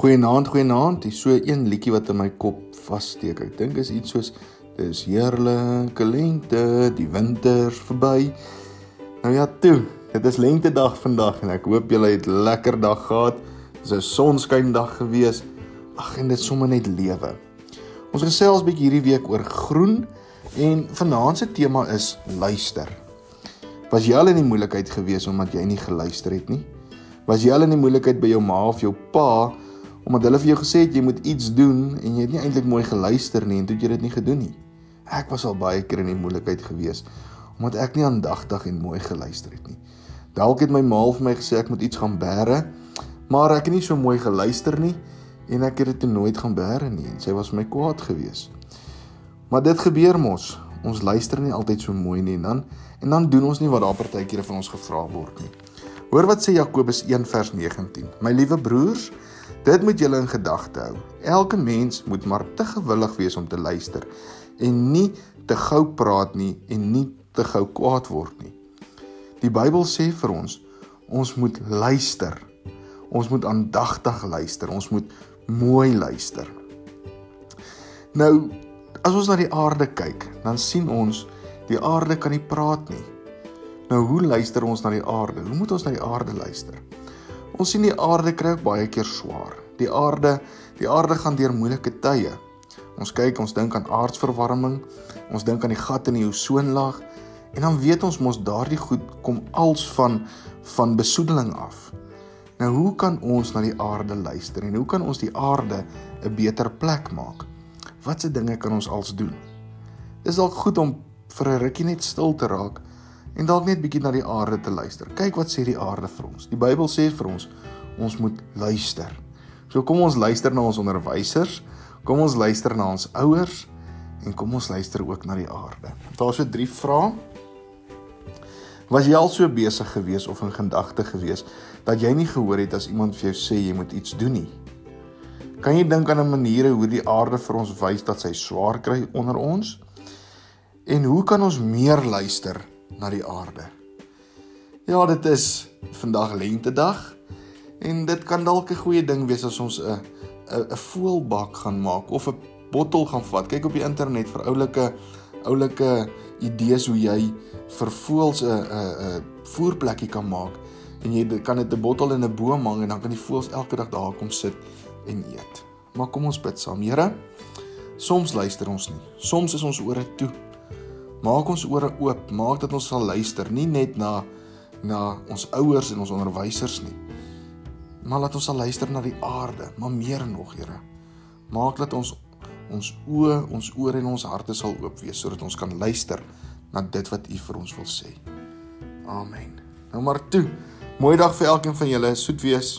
Goeienaand, goeienaand. Dis so een liedjie wat in my kop vassteek. Ek dink is iets soos dis heerlike lente, die winter verby. Nou ja, toe. Dit is lentedag vandag en ek hoop julle het lekker dag gehad. Dis 'n sonskyn dag gewees. Ag en dit sommer net lewe. Ons gesels bietjie hierdie week oor groen en vanaand se tema is luister. Was jy al in die moeilikheid gewees omdat jy nie geluister het nie? Was jy al in die moeilikheid by jou ma of jou pa omdat hulle vir jou gesê het jy moet iets doen en jy het nie eintlik mooi geluister nie en toe jy dit nie gedoen nie. Ek was al baie keer in die moeilikheid gewees omdat ek nie aandagtig en mooi geluister het nie. Dalk het my ma vir my gesê ek moet iets gaan bære, maar ek het nie so mooi geluister nie en ek het dit nooit gaan bære nie en sy was my kwaad gewees. Maar dit gebeur mos. Ons luister nie altyd so mooi nie en dan en dan doen ons nie wat daar partykeer van ons gevra word nie. Hoor wat sê Jakobus 1 vers 19. My liewe broers, Dit moet julle in gedagte hou. Elke mens moet maar te gewillig wees om te luister en nie te gou praat nie en nie te gou kwaad word nie. Die Bybel sê vir ons, ons moet luister. Ons moet aandagtig luister. Ons moet mooi luister. Nou, as ons na die aarde kyk, dan sien ons die aarde kan nie praat nie. Nou, hoe luister ons na die aarde? Hoe moet ons na die aarde luister? Ons sien die aarde kry ook baie keer swaar. Die aarde, die aarde gaan deur moeilike tye. Ons kyk, ons dink aan aardverwarming, ons dink aan die gat in die ozonlaag en dan weet ons mos daardie goed kom als van van besoedeling af. Nou hoe kan ons na die aarde luister en hoe kan ons die aarde 'n beter plek maak? Watse dinge kan ons als doen? Dis dalk goed om vir 'n rukkie net stil te raak en dalk net bietjie na die aarde te luister. Kyk wat sê die aarde vir ons. Die Bybel sê vir ons ons moet luister. So kom ons luister na ons onderwysers, kom ons luister na ons ouers en kom ons luister ook na die aarde. Daar's so drie vrae. Was jy al so besig gewees of in gedagte gewees dat jy nie gehoor het as iemand vir jou sê jy moet iets doen nie? Kan jy dink aan 'n maniere hoe die aarde vir ons wys dat sy swaar kry onder ons? En hoe kan ons meer luister na die aarde. Ja, dit is vandag lentedag en dit kan dalk 'n goeie ding wees as ons 'n 'n 'n voelbak gaan maak of 'n bottel gaan vat. Kyk op die internet vir oulike oulike idees hoe jy vir voëls 'n 'n 'n voerplekkie kan maak en jy kan dit 'n bottel in 'n boom hang en dan kan die voëls elke dag daar kom sit en eet. Maar kom ons bid saam. Here, soms luister ons nie. Soms is ons ore toe. Maak ons ore oop, maak dat ons sal luister, nie net na na ons ouers en ons onderwysers nie. Maar laat ons sal luister na die aarde, maar meer nog, Here. Maak dat ons ons oë, ons ore en ons harte sal oop wees sodat ons kan luister na dit wat U vir ons wil sê. Amen. Nou maar toe. Mooi dag vir elkeen van julle. Soet wees.